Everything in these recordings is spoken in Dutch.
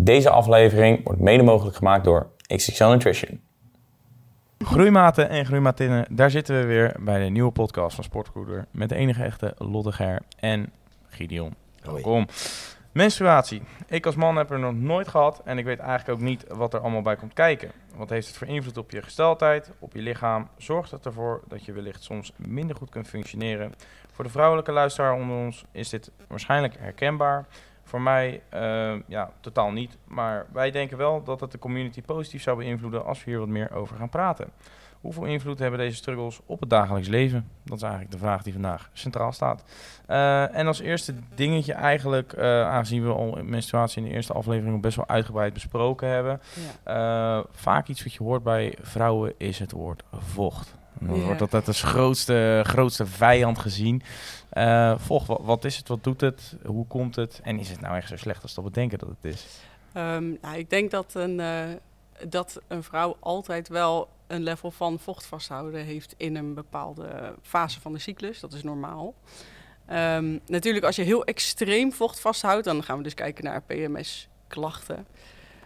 Deze aflevering wordt mede mogelijk gemaakt door XXL Nutrition. Groeimaten en groeimatinnen, daar zitten we weer bij de nieuwe podcast van Sportgoeder met de enige echte Lotte Ger en Gideon. Welkom. Menstruatie. Ik als man heb er nog nooit gehad en ik weet eigenlijk ook niet wat er allemaal bij komt kijken. Wat heeft het voor invloed op je gesteldheid, op je lichaam? Zorgt het ervoor dat je wellicht soms minder goed kunt functioneren? Voor de vrouwelijke luisteraar onder ons is dit waarschijnlijk herkenbaar. Voor mij, uh, ja, totaal niet. Maar wij denken wel dat het de community positief zou beïnvloeden als we hier wat meer over gaan praten. Hoeveel invloed hebben deze struggles op het dagelijks leven? Dat is eigenlijk de vraag die vandaag centraal staat. Uh, en als eerste dingetje eigenlijk, uh, aangezien we al menstruatie in de eerste aflevering best wel uitgebreid besproken hebben. Ja. vaak iets wat je hoort bij vrouwen is het woord vocht. Dan yeah. wordt dat als grootste, grootste vijand gezien. Uh, volg, wat, wat, is het, wat doet het, hoe komt het en is het nou echt zo slecht als dat we denken dat het is? Um, nou, ik denk dat een, uh, dat een vrouw altijd wel een level van vocht vasthouden heeft in een bepaalde fase van de cyclus. Dat is normaal. Um, natuurlijk, als je heel extreem vocht vasthoudt, dan gaan we dus kijken naar PMS-klachten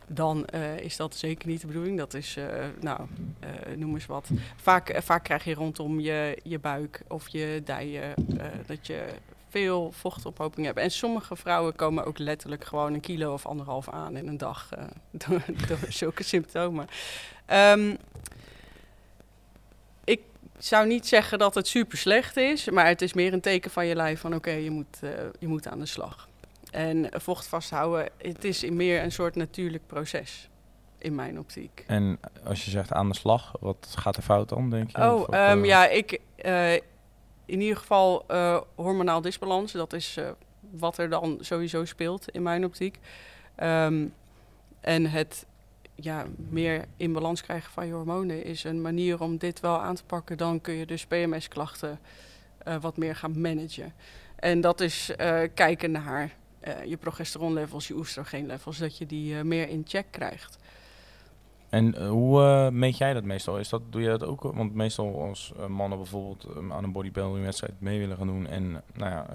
dan uh, is dat zeker niet de bedoeling. Dat is, uh, nou, uh, noem eens wat. Vaak, vaak krijg je rondom je, je buik of je dijen dat je veel vochtophoping hebt. En sommige vrouwen komen ook letterlijk gewoon een kilo of anderhalf aan in een dag door, door, zulke symptomen. Um, ik zou niet zeggen dat het super slecht is, maar het is meer een teken van je lijf van oké, je, moet, je moet aan de slag. En vocht vasthouden, het is meer een soort natuurlijk proces in mijn optiek. En als je zegt aan de slag, wat gaat er fout dan, denk je? Oh, of, um, uh... ja, ik, uh, in ieder geval uh, hormonaal disbalans. Dat is wat er dan sowieso speelt in mijn optiek. Um, en het ja, meer in balans krijgen van je hormonen is een manier om dit wel aan te pakken. Dan kun je dus PMS-klachten wat meer gaan managen. En dat is kijken naar uh, je progesteronlevels, je oestrogeenlevels, dat je die uh, meer in check krijgt. En uh, hoe meet jij dat meestal? Is dat, doe je dat ook? Want meestal als mannen bijvoorbeeld aan een bodybuilding wedstrijd mee willen gaan doen en nou ja,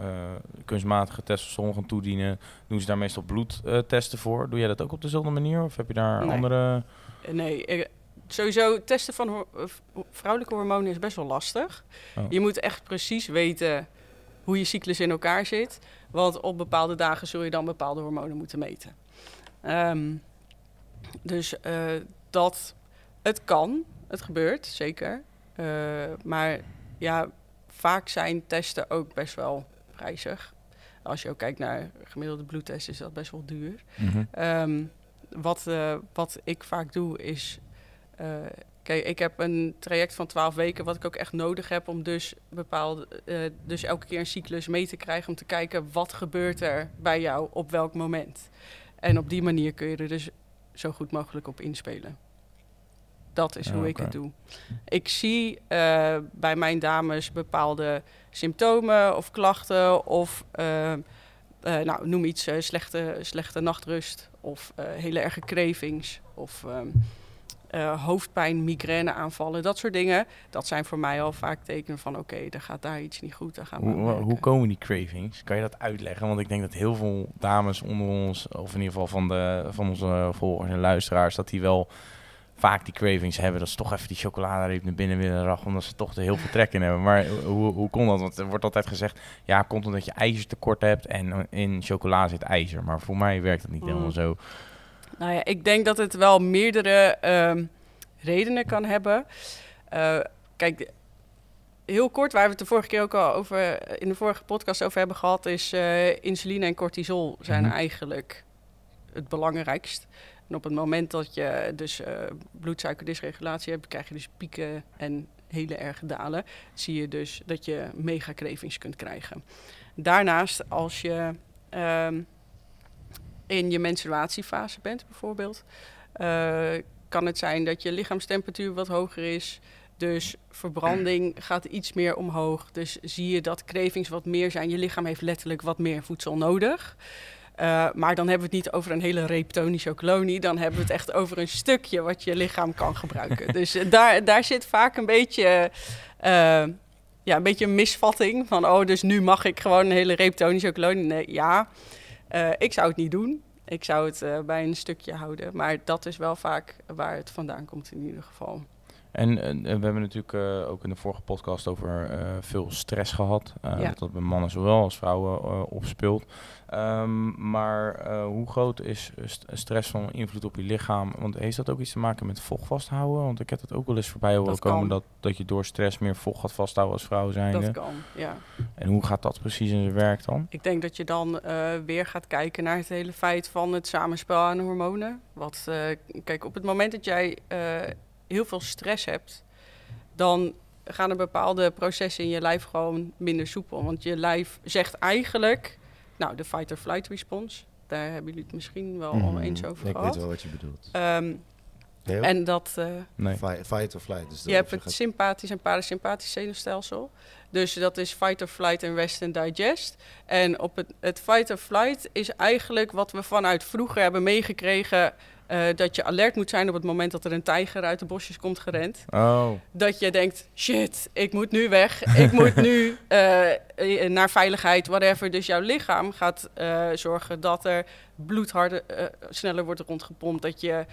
kunstmatige testosteron gaan toedienen, doen ze daar meestal bloedtesten voor. Doe jij dat ook op dezelfde manier of heb je daar nee. andere... Nee, ik, sowieso testen van ho vrouwelijke hormonen is best wel lastig. Oh. Je moet echt precies weten hoe je cyclus in elkaar zit. Want op bepaalde dagen zul je dan bepaalde hormonen moeten meten. Um, dus uh, dat het kan, het gebeurt zeker. Uh, maar ja, vaak zijn testen ook best wel prijzig. Als je ook kijkt naar gemiddelde bloedtesten, is dat best wel duur. Mm -hmm. um, wat, uh, wat ik vaak doe is Kijk, ik heb een traject van 12 weken, wat ik ook echt nodig heb om dus bepaalde, uh, dus elke keer een cyclus mee te krijgen om te kijken wat gebeurt er bij jou op welk moment. En op die manier kun je er dus zo goed mogelijk op inspelen. Dat is hoe okay. ik het doe. Ik zie uh, bij mijn dames bepaalde symptomen of klachten of uh, nou, noem iets slechte, slechte nachtrust of hele erge cravings of ehm, uh, hoofdpijn, migraineaanvallen, dat soort dingen. Dat zijn voor mij al vaak tekenen van oké, okay, er gaat daar iets niet goed. Daar gaan we hoe, hoe komen die cravings? Kan je dat uitleggen? Want ik denk dat heel veel dames onder ons, of in ieder geval van, de, van onze volgers en luisteraars, dat die wel vaak die cravings hebben. Dat ze toch even die chocoladereep naar binnen willen rachen, omdat ze toch er heel veel trek in hebben. Maar hoe, hoe kon dat? Want er wordt altijd gezegd, ja, komt omdat je ijzertekort hebt en in chocola zit ijzer. Maar voor mij werkt dat niet mm. helemaal zo. Nou ja, ik denk dat het wel meerdere um, redenen kan hebben. Uh, kijk, heel kort, waar we het de vorige keer ook al over in de vorige podcast over hebben gehad, is uh, insuline en cortisol zijn mm -hmm. eigenlijk het belangrijkst. En op het moment dat je dus uh, bloedsuikerdysregulatie hebt, krijg je dus pieken en hele erge dalen. Zie je dus dat je megacravings kunt krijgen. Daarnaast, als je um, in je menstruatiefase bent, bijvoorbeeld, uh, kan het zijn dat je lichaamstemperatuur wat hoger is. Dus verbranding gaat iets meer omhoog. Dus zie je dat cravings wat meer zijn. Je lichaam heeft letterlijk wat meer voedsel nodig. Uh, maar dan hebben we het niet over een hele reep tonische kolonie. Dan hebben we het echt over een stukje wat je lichaam kan gebruiken. dus uh, daar, daar zit vaak een beetje, ja, een beetje een misvatting. Van, oh, dus nu mag ik gewoon een hele reep tonische kolonie. Nee, ja, ik zou het niet doen. Ik zou het uh, bij een stukje houden. Maar dat is wel vaak waar het vandaan komt in ieder geval. En uh, we hebben natuurlijk uh, ook in de vorige podcast over veel stress gehad. Ja. Dat bij mannen zowel als vrouwen opspeelt. Um, maar hoe groot is st stress van invloed op je lichaam? Want heeft dat ook iets te maken met vocht vasthouden? Want ik heb het ook wel eens voorbij horen komen dat, dat je door stress meer vocht gaat vasthouden als vrouw zijn. Dat kan, ja. En hoe gaat dat precies in zijn werk dan? Ik denk dat je dan weer gaat kijken naar het hele feit van het samenspel aan hormonen. Wat, kijk, op het moment dat jij heel veel stress hebt, dan gaan er bepaalde processen in je lijf gewoon minder soepel. Want je lijf zegt eigenlijk, nou, de fight-or-flight response, daar hebben jullie het misschien wel al mhm. eens over ik gehad. Ik weet wel wat je bedoelt. Um, en dat... Uh, nee. Fight, or flight. Dus je hebt het sympathisch en parasympathisch zenuwstelsel. Dus dat is fight or flight en rest and digest. En op het, het fight or flight is eigenlijk wat we vanuit vroeger hebben meegekregen uh, dat je alert moet zijn op het moment dat er een tijger uit de bosjes komt gerend. Oh. Dat je denkt, shit, ik moet nu weg. ik moet nu uh, naar veiligheid, whatever. Dus jouw lichaam gaat uh, zorgen dat er bloed harder, sneller wordt rondgepompt. Dat je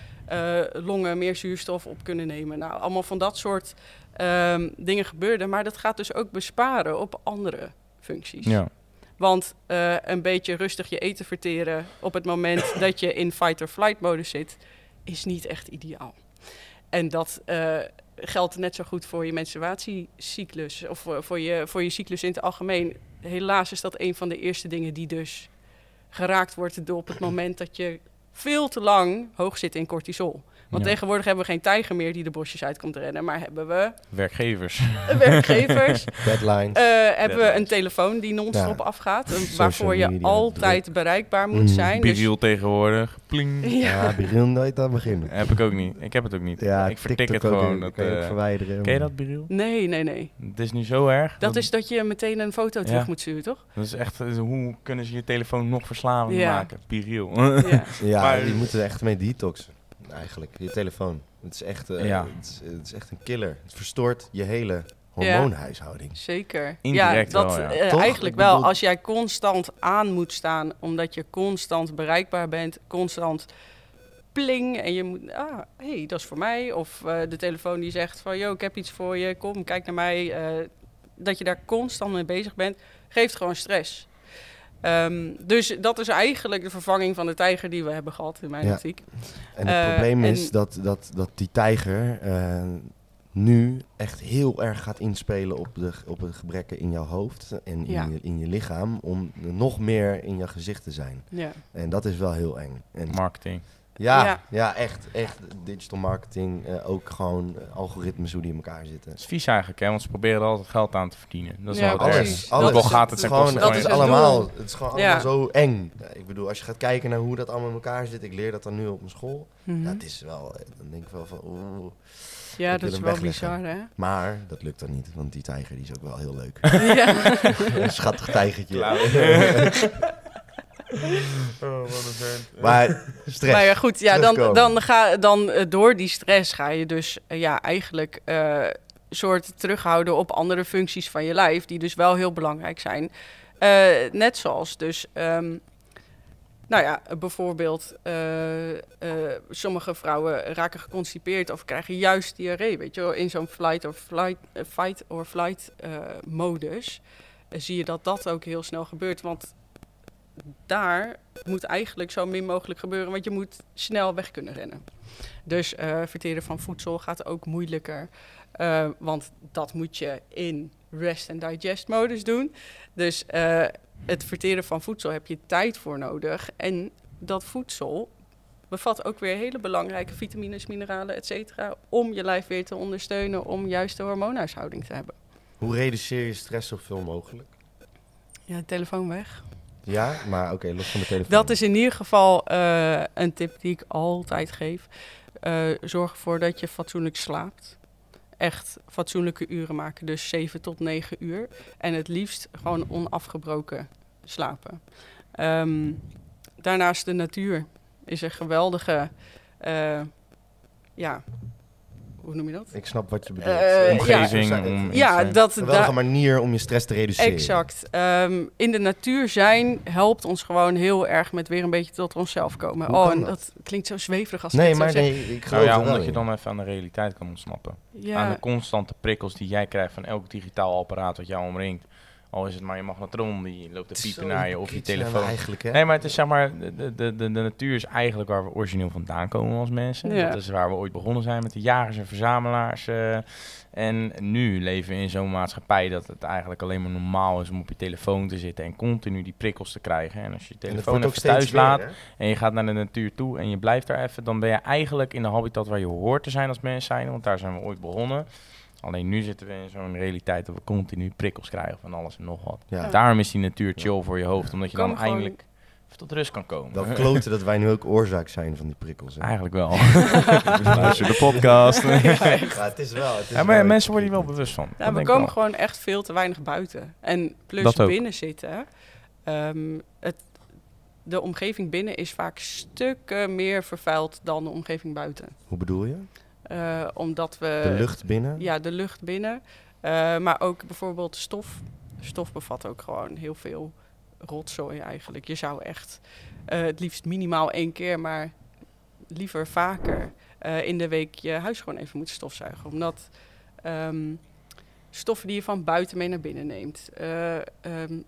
longen meer zuurstof op kunnen nemen. Nou, allemaal van dat soort um, dingen gebeuren. Maar dat gaat dus ook besparen op andere functies. Ja. Want uh, een beetje rustig je eten verteren op het moment dat je in fight-or-flight modus zit, is niet echt ideaal. En dat uh, geldt net zo goed voor je menstruatiecyclus of voor, voor, je, voor je cyclus in het algemeen. Helaas is dat een van de eerste dingen die dus geraakt wordt door op het moment dat je veel te lang hoog zit in cortisol. Want tegenwoordig hebben we geen tijger meer die de bosjes uit komt rennen, maar hebben we... Werkgevers. Werkgevers. Deadlines. Uh, hebben we een telefoon die non-stop ja. afgaat, waarvoor je altijd bereikbaar moet mm. zijn. Biriel dus... tegenwoordig. Pling. Ja, ja Biriel nooit aan beginnen. Heb ik ook niet. Ik heb het ook niet. Ja, ik vertik het gewoon. Dat, kan je uh, verwijderen. Ken je dat, Biriel? Nee, nee, nee. Het is nu zo erg. Dat, dat is dat je meteen een foto terug moet sturen, toch? Dat is echt, hoe kunnen ze je telefoon nog verslavend maken? Biriel. Ja, ja je moet er echt mee detoxen eigenlijk, je telefoon. Het is echt, uh, ja. het, is, het, is, echt een killer. Het verstoort je hele hormoonhuishouding. Ja, zeker. Indirect ja, dat, wel, ja. Uh, eigenlijk wel. Als jij constant aan moet staan, omdat je constant bereikbaar bent, constant pling en je moet, ah, hey, dat is voor mij. Of uh, de telefoon die zegt van, yo, ik heb iets voor je, kom, kijk naar mij. dat je daar constant mee bezig bent, geeft gewoon stress. Um, dus dat is eigenlijk de vervanging van de tijger die we hebben gehad in mijn ja. optiek. En het uh, probleem is dat, dat, dat die tijger uh, nu echt heel erg gaat inspelen op de, op de gebrekken in jouw hoofd en in, ja. je, in je lichaam. Om nog meer in je gezicht te zijn. Ja. En dat is wel heel eng. En Marketing. Ja, ja, echt, echt. Digital marketing, uh, ook gewoon uh, algoritmes hoe die in elkaar zitten. Het is vies eigenlijk, hè? want ze proberen er altijd geld aan te verdienen. Dat is ja, wel alles. alles. Ook al gaat het, het gewoon, dat is allemaal, het is gewoon allemaal zo eng. Ja, ik bedoel, als je gaat kijken naar hoe dat allemaal in elkaar zit, ik leer dat dan nu op mijn school. Mm -hmm. ja, het is wel, dan denk ik wel van, oeh. Ja, dat is wel bizar, hè? Maar dat lukt dan niet, want die tijger die is ook wel heel leuk. ja. een schattig tijgertje. oh, wat een vent. Maar stress. Maar ja, goed, ja, dan, dan, ga, dan uh, door die stress ga je dus uh, ja, eigenlijk uh, soort terughouden op andere functies van je lijf, die dus wel heel belangrijk zijn. net zoals dus, um, nou ja, bijvoorbeeld, sommige vrouwen raken geconstipeerd of krijgen juist diarree, weet je wel, in zo'n flight or flight, fight or flight modus. zie je dat dat ook heel snel gebeurt, want daar moet eigenlijk zo min mogelijk gebeuren, want je moet snel weg kunnen rennen. Dus uh, verteren van voedsel gaat ook moeilijker, uh, want dat moet je in rest and digest modus doen. Dus uh, het verteren van voedsel heb je tijd voor nodig. En dat voedsel bevat ook weer hele belangrijke vitamines, mineralen, et cetera, om je lijf weer te ondersteunen om juist de hormoonhuishouding te hebben. Hoe reduceer je stress zoveel mogelijk? Ja, telefoon weg. Ja, maar oké, los van de telefoon. Dat is in ieder geval uh, een tip die ik altijd geef. Uh, zorg ervoor dat je fatsoenlijk slaapt. Echt fatsoenlijke uren maken, dus 7 tot 9 uur. En het liefst gewoon onafgebroken slapen. Um, daarnaast de natuur is een geweldige uh, ja, hoe noem je dat? Ik snap wat je bedoelt. Uh, Omgeving. Ja, om ja dat... Een manier om je stress te reduceren. Exact. Um, in de natuur zijn helpt ons gewoon heel erg met weer een beetje tot onszelf komen. Hoe oh, en dat? dat? klinkt zo zweverig als nee, ik maar zo nee, ik geloof Nou ja, wel omdat je dan even aan de realiteit kan ontsnappen. Ja. Aan de constante prikkels die jij krijgt van elk digitaal apparaat wat jou omringt. Al is het maar je magnetron die loopt te piepen naar je of je telefoon. Eigenlijk, hè? Nee, maar het is zeg maar, de, de, de, de natuur is eigenlijk waar we origineel vandaan komen als mensen. Ja. Dat is waar we ooit begonnen zijn met de jagers en verzamelaars. eh. en nu leven we in zo'n maatschappij dat het eigenlijk alleen maar normaal is om op je telefoon te zitten en continu die prikkels te krijgen. En als je je telefoon even thuis laat hè? en je gaat naar de natuur toe en je blijft daar even, dan ben je eigenlijk in de habitat waar je hoort te zijn als mens zijn, want daar zijn we ooit begonnen. Alleen nu zitten we in zo'n realiteit dat we continu prikkels krijgen van alles en nog wat. Ja. Daarom is die natuur chill voor je hoofd, omdat je Kan dan gewoon- eindelijk even tot rust kan komen. Wel kloten dat wij nu ook oorzaak zijn van die prikkels. Hè? Eigenlijk wel. Luister de podcast. Ja, het is wel. Het is Ja, maar wel- mensen worden hier wel bewust van. Ja, Dat we komen wel. gewoon echt veel te weinig buiten. En plus Dat ook. binnen zitten. ehm, het, de omgeving binnen is vaak stukken meer vervuild dan de omgeving buiten. Hoe bedoel je? Eh, omdat we... De lucht binnen? Ja, de lucht binnen. Eh, maar ook bijvoorbeeld stof. Stof bevat ook gewoon heel veel rotzooi eigenlijk. Je zou echt eh, het liefst minimaal één keer, maar liever vaker in de week je huis gewoon even moeten stofzuigen. Omdat ehm, stoffen die je van buiten mee naar binnen neemt. eh, ehm,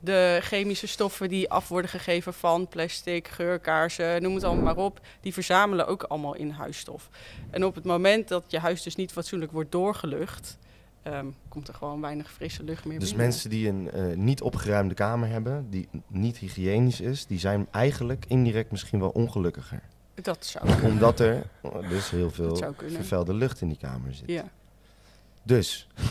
de chemische stoffen die af worden gegeven van plastic, geurkaarsen, noem het allemaal maar op, die verzamelen ook allemaal in huisstof. En op het moment dat je huis dus niet fatsoenlijk wordt doorgelucht, ehm, komt er gewoon weinig frisse lucht meer Dus binnen. mensen die een eh, niet opgeruimde kamer hebben, die niet hygiënisch is, die zijn eigenlijk indirect misschien wel ongelukkiger. Dat zou kunnen. Omdat er dus heel veel vervuilde lucht in die kamer zit. Ja. Dus. Even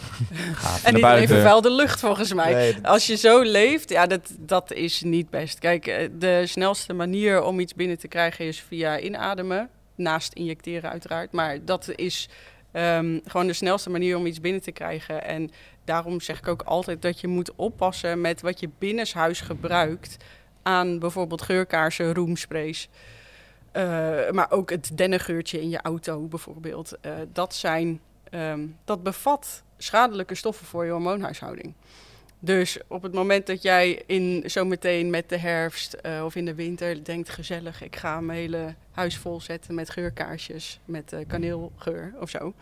En niet alleen buiten. vervuilde lucht volgens mij. Nee, dat- Als je zo leeft, ja, dat, dat is niet best. Kijk, eh, de snelste manier om iets binnen te krijgen is via inademen. Naast injecteren uiteraard. Maar dat is ehm, gewoon de snelste manier om iets binnen te krijgen. En daarom zeg ik ook altijd dat je moet oppassen met wat je binnenshuis gebruikt. Aan bijvoorbeeld geurkaarsen, roomsprays. Eh, maar ook het dennengeurtje in je auto bijvoorbeeld. Eh, dat, zijn, ehm, dat bevat schadelijke stoffen voor je hormoonhuishouding. Dus op het moment dat jij in zometeen met de herfst eh, of in de winter denkt gezellig, ik ga mijn hele huis vol zetten met geurkaarsjes, met eh, kaneelgeur of zo.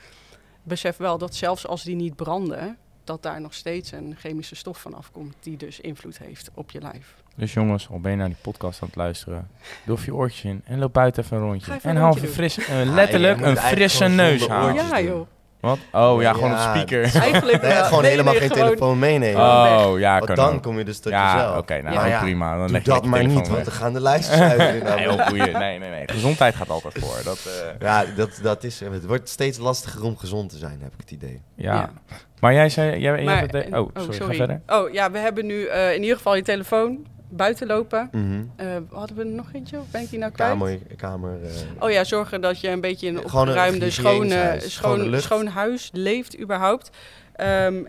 Besef wel dat zelfs als die niet branden, dat daar nog steeds een chemische stof van afkomt die dus invloed heeft op je lijf. Dus jongens, al ben je naar die podcast aan het luisteren, doe je oortjes in en loop buiten even een rondje. Even en haal fris, je letterlijk moet een frisse neus halen. oortjes ja joh, Wat? Oh ja, gewoon Ja, een speaker. eigenlijk Nee, gewoon Nee, helemaal nee, geen gewoon- telefoon meenemen. Oh ja, Want kan dan ook. kom je dus tot Ja, jezelf. oké, nou Ja, prima. Dan Doe leg dat maar niet, telefoon want dan gaan de lijstjes uit. Nee, heel. Nee, nee, nee. Gezondheid gaat altijd voor. Dat, eh, Ja, dat, dat is, het wordt steeds lastiger om gezond te zijn, heb ik het idee. ja. Ja. Maar jij zei... Jij, jij Maar- hebt het- oh, sorry, ga verder. Oh ja, we hebben nu eh, in ieder geval je telefoon buiten lopen. Mhm. Eh, hadden we er nog eentje? Of ben ik die nou kwijt? Kamer, kamer eh, Oh ja, zorgen dat je een beetje in een opgeruimde, schone, huis, schoon, schoon huis leeft überhaupt. Ehm,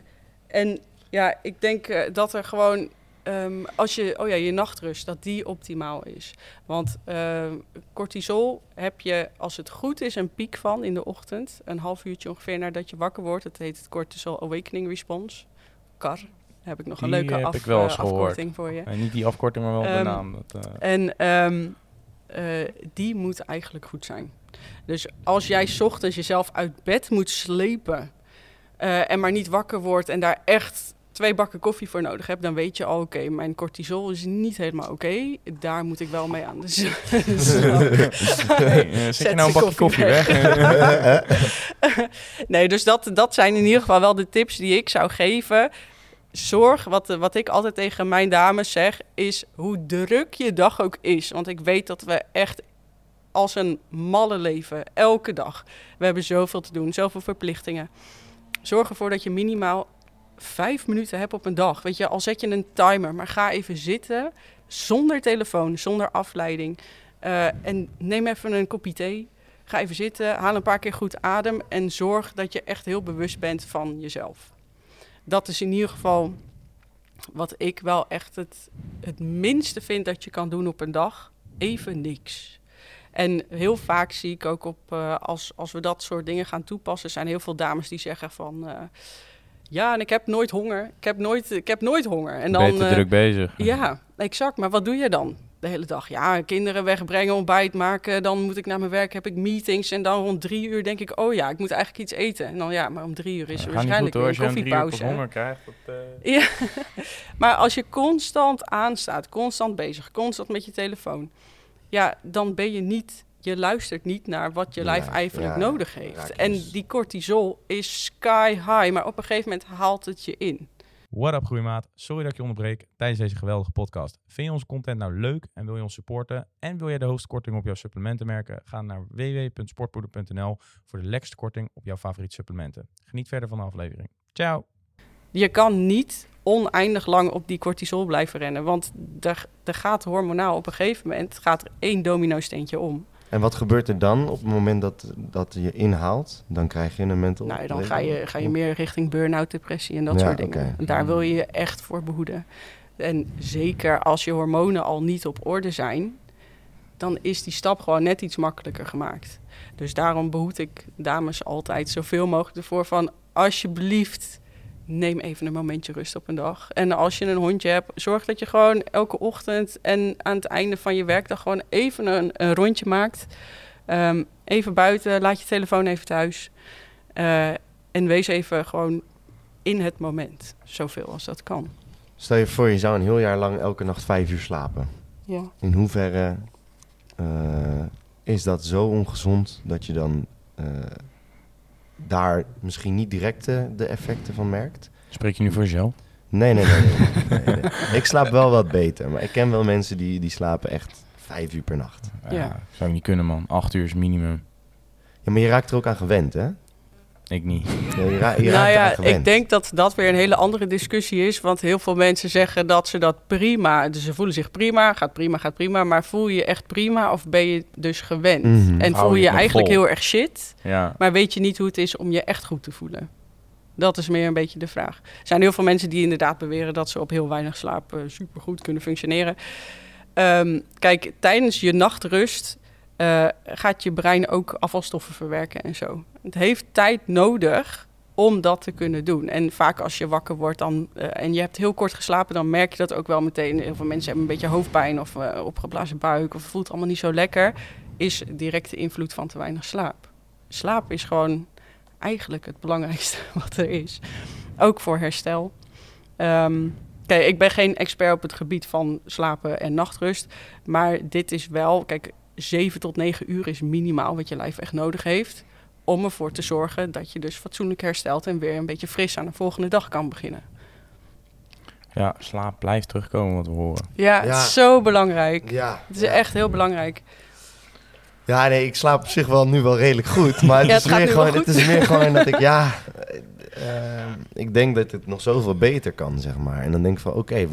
en ja, ik denk eh, dat er gewoon, ehm, als je, oh ja, je nachtrust, dat die optimaal is. Want ehm, cortisol heb je, als het goed is, een piek van in de ochtend. Een half uurtje ongeveer nadat je wakker wordt. Dat heet het Cortisol Awakening Response. CAR. Daar heb ik nog een leuke af, eh, afkorting voor je. Niet die afkorting, maar wel de Ehm, naam. Dat, eh, En ehm, eh, die moet eigenlijk goed zijn. Dus als jij 's ochtends jezelf uit bed moet slepen en maar niet wakker wordt en daar echt twee bakken koffie voor nodig hebt, dan weet je al, oké, mijn cortisol is niet helemaal oké. Daar moet ik wel mee aan. Hey, eh, zet je nou een de bakje koffie koffie weg? nee, dus dat, dat zijn in ieder geval wel de tips die ik zou geven. Zorg, wat, wat ik altijd tegen mijn dames zeg, is hoe druk je dag ook is. Want ik weet dat we echt als een malle leven, elke dag. We hebben zoveel te doen, zoveel verplichtingen. Zorg ervoor dat je minimaal vijf minuten hebt op een dag. Weet je, al zet je een timer, maar ga even zitten zonder telefoon, zonder afleiding. Eh, en neem even een kopje thee. Ga even zitten, haal een paar keer goed adem en zorg dat je echt heel bewust bent van jezelf. Dat is in ieder geval wat ik wel echt het, het minste vind dat je kan doen op een dag. Even niks. En heel vaak zie ik ook op, uh, als, als we dat soort dingen gaan toepassen, zijn heel veel dames die zeggen van... Uh, ja, en ik heb nooit honger. Ik heb nooit, ik heb nooit honger. En dan, ben druk bezig. Ja, exact. Maar wat doe je dan? De hele dag. Ja, kinderen wegbrengen, ontbijt maken. Dan moet ik naar mijn werk, heb ik meetings. En dan rond drie uur denk ik, oh ja, ik moet eigenlijk iets eten. En dan ja, maar om drie uur is er waarschijnlijk goed, een koffiepauze. honger krijgt. Dat, uh... Ja, maar als je constant aanstaat, constant bezig, constant met je telefoon. Ja, dan ben je niet je luistert niet naar wat je lijf eigenlijk nodig heeft. en die cortisol is sky high, maar op een gegeven moment haalt het je in. What up groeimaat, sorry dat je onderbreek tijdens deze geweldige podcast. Vind je onze content nou leuk en wil je ons supporten en wil je de hoogste korting op jouw supplementen merken? Ga naar www.sportpoeder.nl voor de lekkerste korting op jouw favoriete supplementen. Geniet verder van de aflevering. Ciao! Je kan niet oneindig lang op die cortisol blijven rennen, want er, er gaat hormonaal op een gegeven moment gaat er één domino steentje om. En wat gebeurt er dan op het moment dat, dat je inhaalt? Dan krijg je een mental... Nou, dan ga je, ga je meer richting burn-out, depressie en dat soort dingen. En daar wil je je echt voor behoeden. En zeker als je hormonen al niet op orde zijn... dan is die stap gewoon net iets makkelijker gemaakt. Dus daarom behoed ik dames altijd zoveel mogelijk ervoor van... alsjeblieft neem even een momentje rust op een dag. En als je een hondje hebt, zorg dat je gewoon elke ochtend en aan het einde van je werkdag gewoon even een, een rondje maakt. Ehm, even buiten, laat je telefoon even thuis. Uh, en wees even gewoon in het moment, zoveel als dat kan. Stel je voor, je zou een heel jaar lang elke nacht vijf uur slapen. Ja. In hoeverre uh, is dat zo ongezond dat je dan uh, daar misschien niet direct de effecten van merkt. Spreek je nu voor jezelf? Nee, nee, nee. nee, Ik slaap wel wat beter, maar ik ken wel mensen die, die slapen echt vijf uur per nacht. Ja, zou ik niet kunnen, man. Acht uur is minimum. Ja, maar je raakt er ook aan gewend, hè? Ik niet. Ja, je nou ja, ik denk dat dat weer een hele andere discussie is. Want heel veel mensen zeggen dat ze dat prima... Dus ze voelen zich prima, gaat prima, gaat prima. Maar voel je je echt prima of ben je dus gewend? Mhm. En voel je je eigenlijk heel erg shit. Ja. Maar weet je niet hoe het is om je echt goed te voelen? Dat is meer een beetje de vraag. Er zijn heel veel mensen die inderdaad beweren... dat ze op heel weinig slaap uh, supergoed kunnen functioneren. Ehm, kijk, tijdens je nachtrust uh, gaat je brein ook afvalstoffen verwerken en zo. Het heeft tijd nodig om dat te kunnen doen. En vaak als je wakker wordt dan, uh, en je hebt heel kort geslapen, dan merk je dat ook wel meteen. Heel veel mensen hebben een beetje hoofdpijn of uh, opgeblazen buik of voelt allemaal niet zo lekker. Is directe invloed van te weinig slaap. Slaap is gewoon eigenlijk het belangrijkste wat er is. Ook voor herstel. Um, Kijk, ik ben geen expert op het gebied van slapen en nachtrust. Maar dit is wel, kijk, 7 tot 9 uur is minimaal wat je lijf echt nodig heeft. Om ervoor te zorgen dat je dus fatsoenlijk herstelt en weer een beetje fris aan de volgende dag kan beginnen. Ja, slaap blijft terugkomen wat we horen. Ja, het is zo belangrijk. Ja, het is echt heel belangrijk. Ja, nee, ik slaap op zich wel nu wel redelijk goed. Maar het, is, meer gewoon, het is meer gewoon dat ik, ja, uh, ik denk dat het nog zoveel beter kan, zeg maar. En dan denk ik van, oké,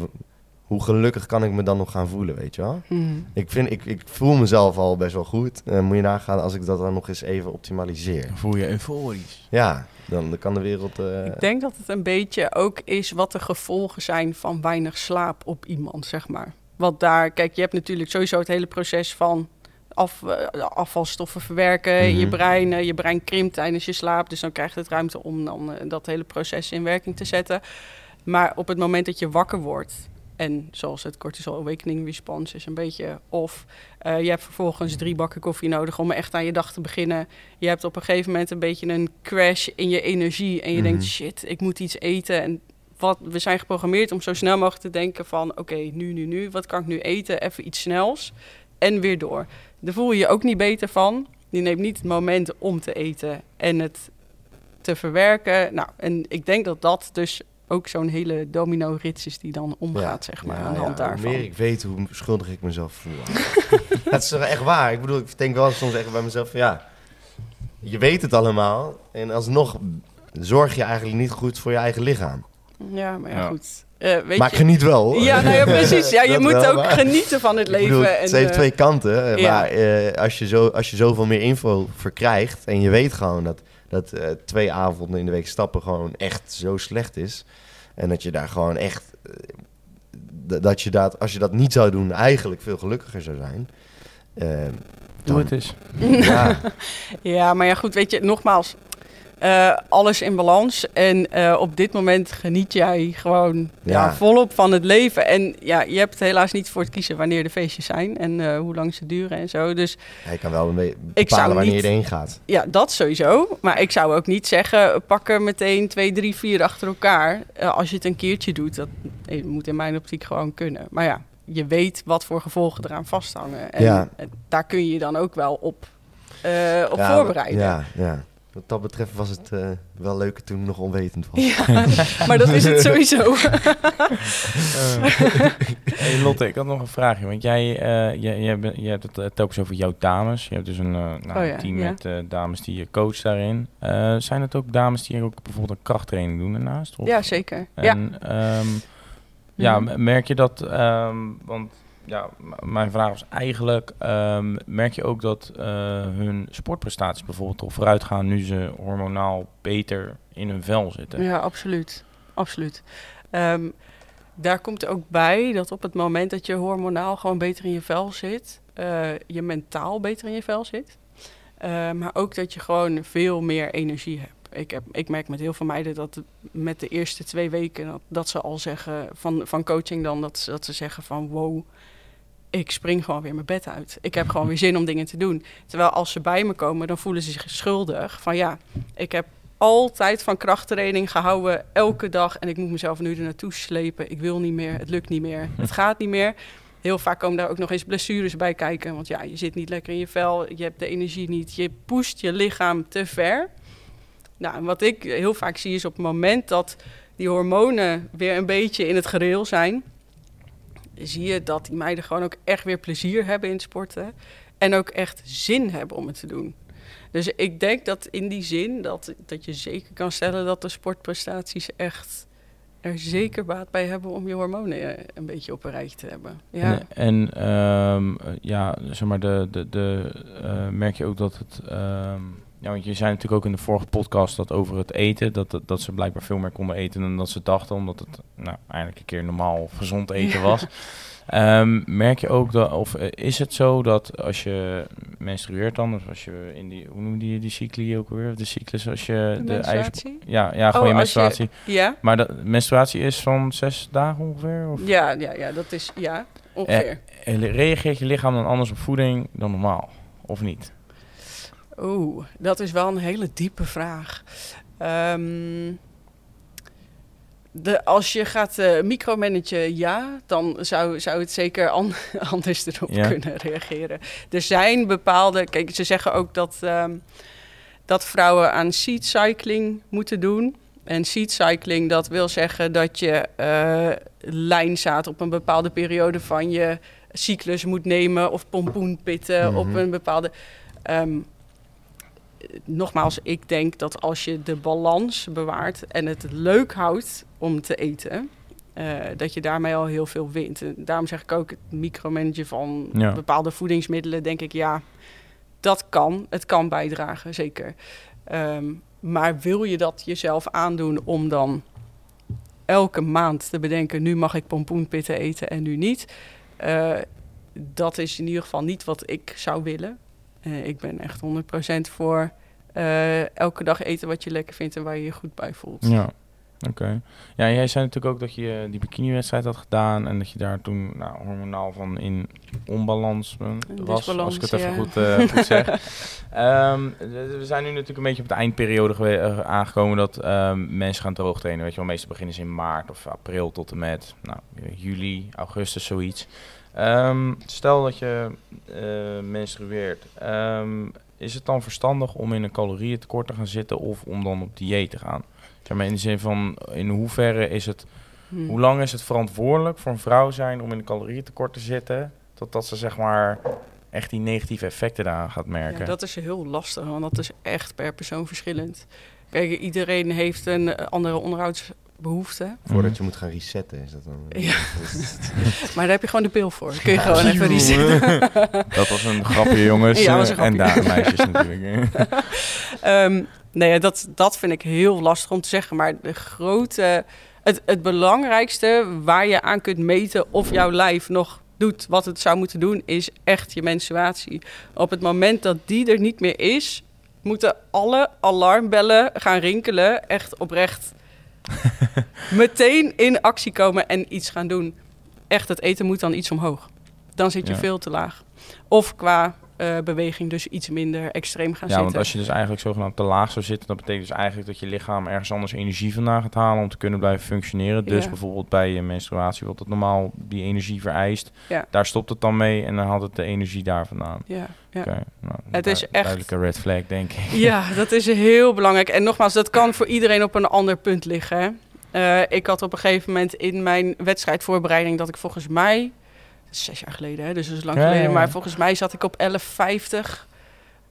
hoe gelukkig kan ik me dan nog gaan voelen, weet je wel? Mhm. Ik, vind, ik, ik voel mezelf al best wel goed. Uh, moet je nagaan als ik dat dan nog eens even optimaliseer. Dan voel je euforisch. Ja, dan, dan kan de wereld... Uh... Ik denk dat het een beetje ook is wat de gevolgen zijn van weinig slaap op iemand, zeg maar. Want daar, kijk, je hebt natuurlijk sowieso het hele proces van af, uh, afvalstoffen verwerken. Mm Je brein, je brein krimpt tijdens je slaap. Dus dan krijgt het ruimte om dan dat hele proces in werking te zetten. Maar op het moment dat je wakker wordt en zoals het cortisol awakening response is een beetje of uh, je hebt vervolgens drie bakken koffie nodig om echt aan je dag te beginnen. Je hebt op een gegeven moment een beetje een crash in je energie en je denkt mhm. shit, ik moet iets eten en wat we zijn geprogrammeerd om zo snel mogelijk te denken van oké, nu nu nu, wat kan ik nu eten? Even iets snels en weer door. Daar voel je je ook niet beter van. Je neemt niet het moment om te eten en het te verwerken. Nou, en ik denk dat dat dus ook zo'n hele domino-rits is die dan omgaat, zeg maar, aan de hand daarvan. Hoe meer ik weet, hoe schuldig ik mezelf voel. dat is echt waar. Ik bedoel, ik denk wel soms echt bij mezelf van, ja, je weet het allemaal. En alsnog zorg je eigenlijk niet goed voor je eigen lichaam. Ja, maar ja, goed. Uh, weet maar je... geniet wel. Ja, nou ja precies. Ja, je moet ook genieten van het leven. Bedoel, en, het heeft uh, twee kanten. Ja. Maar uh, als, je zo, als je zoveel meer info verkrijgt... en je weet gewoon dat dat uh, twee avonden in de week stappen gewoon echt zo slecht is. En dat je daar gewoon echt, uh, dat je dat, als je dat niet zou doen, eigenlijk veel gelukkiger zou zijn. Uh, Doe het eens. Ja. ja, maar ja, goed, weet je, nogmaals, uh, alles in balans. En uh, op dit moment geniet jij gewoon ja. ja. volop van het leven. En ja, je hebt helaas niet voor het kiezen wanneer de feestjes zijn en uh, hoe lang ze duren en zo. Dus ja, je kan wel bepalen wanneer niet, je erheen gaat. Ja, dat sowieso. Maar ik zou ook niet zeggen, pak er meteen twee, drie, vier achter elkaar. als je het een keertje doet, dat moet in mijn optiek gewoon kunnen. Maar ja, je weet wat voor gevolgen eraan vasthangen. En ja. daar kun je je dan ook wel op, op voorbereiden. Ja, ja. Wat dat betreft was het uh, wel leuker toen nog onwetend was. Ja, maar dat is het sowieso. uh, hey Lotte, ik had nog een vraagje. Want jij, uh, jij, hebt het telkens over jouw dames. Je hebt dus een nou, oh, ja, team ja. met dames die je coacht daarin. zijn het ook dames die ook bijvoorbeeld een krachttraining doen daarnaast? Of? Ja, zeker. En, ja. Um, ja, merk je dat... Um, want ja, mijn vraag was eigenlijk, um, merk je ook dat uh, hun sportprestaties bijvoorbeeld al vooruit gaan nu ze hormonaal beter in hun vel zitten? Ja, absoluut. Absoluut. Um, daar komt ook bij dat op het moment dat je hormonaal gewoon beter in je vel zit, uh, je mentaal beter in je vel zit. Uh, maar ook dat je gewoon veel meer energie hebt. Ik, heb, ik merk met heel veel meiden dat met de eerste twee weken dat, dat ze al zeggen van, van coaching dan dat, dat ze zeggen van wow, ik spring gewoon weer mijn bed uit. Ik heb gewoon weer zin om dingen te doen. Terwijl als ze bij me komen, dan voelen ze zich schuldig. Van ja, ik heb altijd van krachttraining gehouden, elke dag. En ik moet mezelf nu er naartoe slepen. Ik wil niet meer, het lukt niet meer, het gaat niet meer. Heel vaak komen daar ook nog eens blessures bij kijken. Want ja, je zit niet lekker in je vel, je hebt de energie niet. Je pusht je lichaam te ver. Nou, wat ik heel vaak zie is op het moment dat die hormonen weer een beetje in het gereel zijn zie je dat die meiden gewoon ook echt weer plezier hebben in sporten. En ook echt zin hebben om het te doen. Dus ik denk dat in die zin dat, dat je zeker kan stellen dat de sportprestaties echt er zeker baat bij hebben om je hormonen eh, een beetje op een rijtje te hebben. Ja. En, um, ja, zeg maar, de, de, de, uh, merk je ook dat het. Um, ja, want je zei natuurlijk ook in de vorige podcast dat over het eten, dat, dat, dat ze blijkbaar veel meer konden eten dan dat ze dachten, omdat het nou, eigenlijk een keer normaal gezond eten was. Um, merk je ook dat, of eh, is het zo dat als je menstrueert dan, of als je in die, hoe noem je die cycli ook weer, de cyclus, als je de, de menstruatie? ja, ja, gewoon oh, je menstruatie. Je, ja. Maar de menstruatie is van zes dagen ongeveer? Of? Ja, ja, ja, dat is, ja, ongeveer. Eh, reageert je lichaam dan anders op voeding dan normaal, of niet? Oeh, dat is wel een hele diepe vraag. Um, de, als je gaat uh, micromanagen, ja, dan zou, zou het zeker anders erop kunnen reageren. Er zijn bepaalde, kijk, ze zeggen ook dat, um, dat vrouwen aan seed cycling moeten doen. En seed cycling, dat wil zeggen dat je uh, lijnzaad op een bepaalde periode van je cyclus moet nemen of pompoenpitten op mhm. een bepaalde. Um, nogmaals, ik denk dat als je de balans bewaart en het leuk houdt om te eten, uh, dat je daarmee al heel veel wint. En daarom zeg ik ook het micromanagen van bepaalde voedingsmiddelen, denk ik, ja, dat kan. Het kan bijdragen, zeker. Um, maar wil je dat jezelf aandoen om dan elke maand te bedenken, nu mag ik pompoenpitten eten en nu niet? Uh, dat is in ieder geval niet wat ik zou willen. Uh, ik ben echt 100% voor uh, elke dag eten wat je lekker vindt en waar je je goed bij voelt. Ja, oké. Ja, jij zei natuurlijk ook dat je die bikini-wedstrijd had gedaan en dat je daar toen nou, hormonaal van in onbalans was, als ik het even goed, uh, goed zeg. um, we zijn nu natuurlijk een beetje op de eindperiode aangekomen dat um, mensen gaan droog trainen. Weet je wel, meestal beginnen ze in maart of april tot en met nou, juli, augustus, zoiets. Um, stel dat je uh, menstrueert. Um, is het dan verstandig om in een calorieëntekort te gaan zitten of om dan op dieet te gaan? Zeg maar in de zin van, in hoeverre is het, hmm. hoe lang is het verantwoordelijk voor een vrouw zijn om in een calorieëntekort te zitten, totdat ze zeg maar echt die negatieve effecten daaraan gaat merken? Ja, dat is heel lastig, want dat is echt per persoon verschillend. Kijk, iedereen heeft een andere onderhouds behoefte. Voordat je moet gaan resetten, is dat dan... Ja. maar daar heb je gewoon de pil voor. Kun je gewoon even resetten. dat was een grapje, jongens. Ja, een En daar meisjes natuurlijk. um, nee, dat, dat vind ik heel lastig om te zeggen. Maar de grote... Het, het belangrijkste waar je aan kunt meten of jouw lijf nog doet wat het zou moeten doen, is echt je menstruatie. Op het moment dat die er niet meer is, moeten alle alarmbellen gaan rinkelen. Echt oprecht. meteen in actie komen en iets gaan doen. Echt, het eten moet dan iets omhoog. Dan zit je veel te laag. Of qua uh, beweging dus iets minder extreem gaan ja, zitten. want als je dus eigenlijk zogenaamd te laag zou zitten, dat betekent dus eigenlijk dat je lichaam ergens anders energie vandaan gaat halen om te kunnen blijven functioneren. Dus bijvoorbeeld bij je menstruatie, wat het normaal die energie vereist, ja. daar stopt het dan mee en dan haalt het de energie daar vandaan. Ja, ja. Okay, nou, het is echt duidelijke red flag, denk ik. Ja, dat is heel belangrijk. En nogmaals, dat kan voor iedereen op een ander punt liggen. Hè? Uh, ik had op een gegeven moment in mijn wedstrijdvoorbereiding dat ik volgens mij zes jaar geleden, hè, dus dat is lang geleden. Maar volgens mij zat ik op 1150,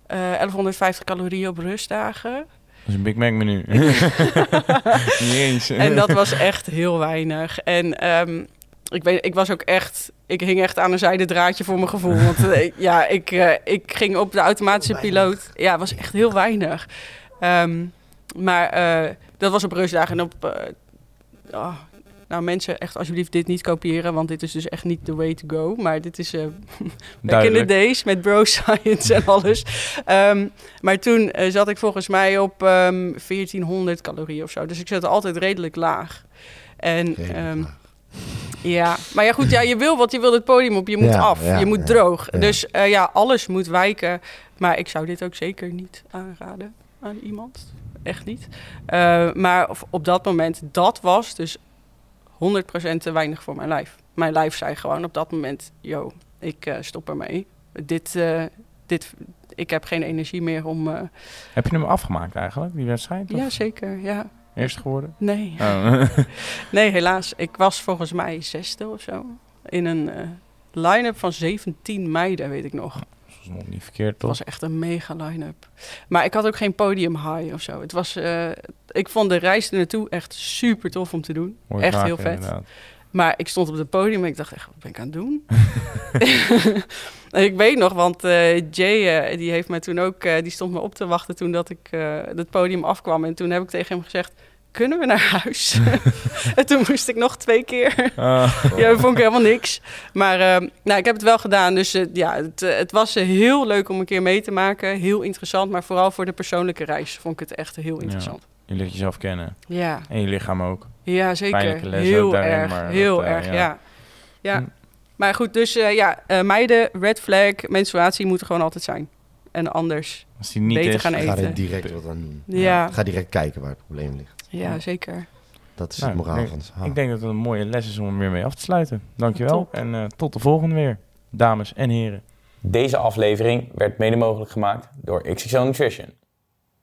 uh, 1150 calorieën op rustdagen. Dat is een Big Mac menu. Niet eens. en dat was echt heel weinig. En um, ik, weet, ik was ook echt... Ik hing echt aan een zijde draadje voor mijn gevoel. Want uh, ja, ik, uh, ik ging op de automatische piloot. Ja, was echt heel weinig. Um, maar uh, dat was op rustdagen. En op... Oh, nou, mensen, echt alsjeblieft dit niet kopiëren, want dit is dus echt niet the way to go. Maar dit is uh, back in the days met bro science en alles. Um, maar toen uh, zat ik volgens mij op um, 1400 calorieën of zo. Dus ik zat altijd redelijk laag. En um, ja, maar ja goed, ja, je wil wat, je wil het podium op, je moet ja, af, ja, je moet ja, droog. Dus uh, ja, alles moet wijken. Maar ik zou dit ook zeker niet aanraden aan iemand. Echt niet. Uh, maar op dat moment, dat was dus 100% te weinig voor mijn lijf. Mijn lijf zei gewoon op dat moment: yo, ik uh, stop ermee. Dit, uh, dit, ik heb geen energie meer om. Uh... Heb je hem afgemaakt eigenlijk, die wedstrijd? Ja, zeker. Ja. Eerst geworden? Nee. Oh. nee, helaas. Ik was volgens mij zesde of zo. In een line-up van 17 meiden, weet ik nog. Nog niet verkeerd, toch? Het was echt een mega line-up. Maar ik had ook geen podium high of zo. Het was, uh, ik vond de reis er naartoe echt super tof om te doen. Echt heel vet. Inderdaad. Maar ik stond op het podium en ik dacht echt, wat ben ik aan het doen? en ik weet nog, want uh, Jay, uh, die heeft mij toen ook, die stond me op te wachten toen dat ik het podium afkwam. En toen heb ik tegen hem gezegd, kunnen we naar huis? en toen moest ik nog twee keer. Ah. ja, dat vond ik helemaal niks. Maar uh, nou, ik heb het wel gedaan. Dus uh, ja, het, uh, het, was heel leuk om een keer mee te maken. Heel interessant. Maar vooral voor de persoonlijke reis vond ik het echt heel interessant. Ja, je leert jezelf kennen. Ja. En je lichaam ook. Ja, zeker. Heel daarin, erg. maar heel dat, erg, ja. ja. Ja. Maar goed, dus ja, meiden, red flag, menstruatie moeten gewoon altijd zijn. En anders Als die niet beter is, gaan eten. Ga er direct wat aan doen. Ja. Ga direct kijken waar het probleem ligt. Ja, zeker. Dat is Nou, het moraal ik- van. Ik denk dat het een mooie les is om er weer mee af te sluiten. Dankjewel. Top. En eh, tot de volgende weer. Dames en heren. Deze aflevering werd mede mogelijk gemaakt door XXL Nutrition.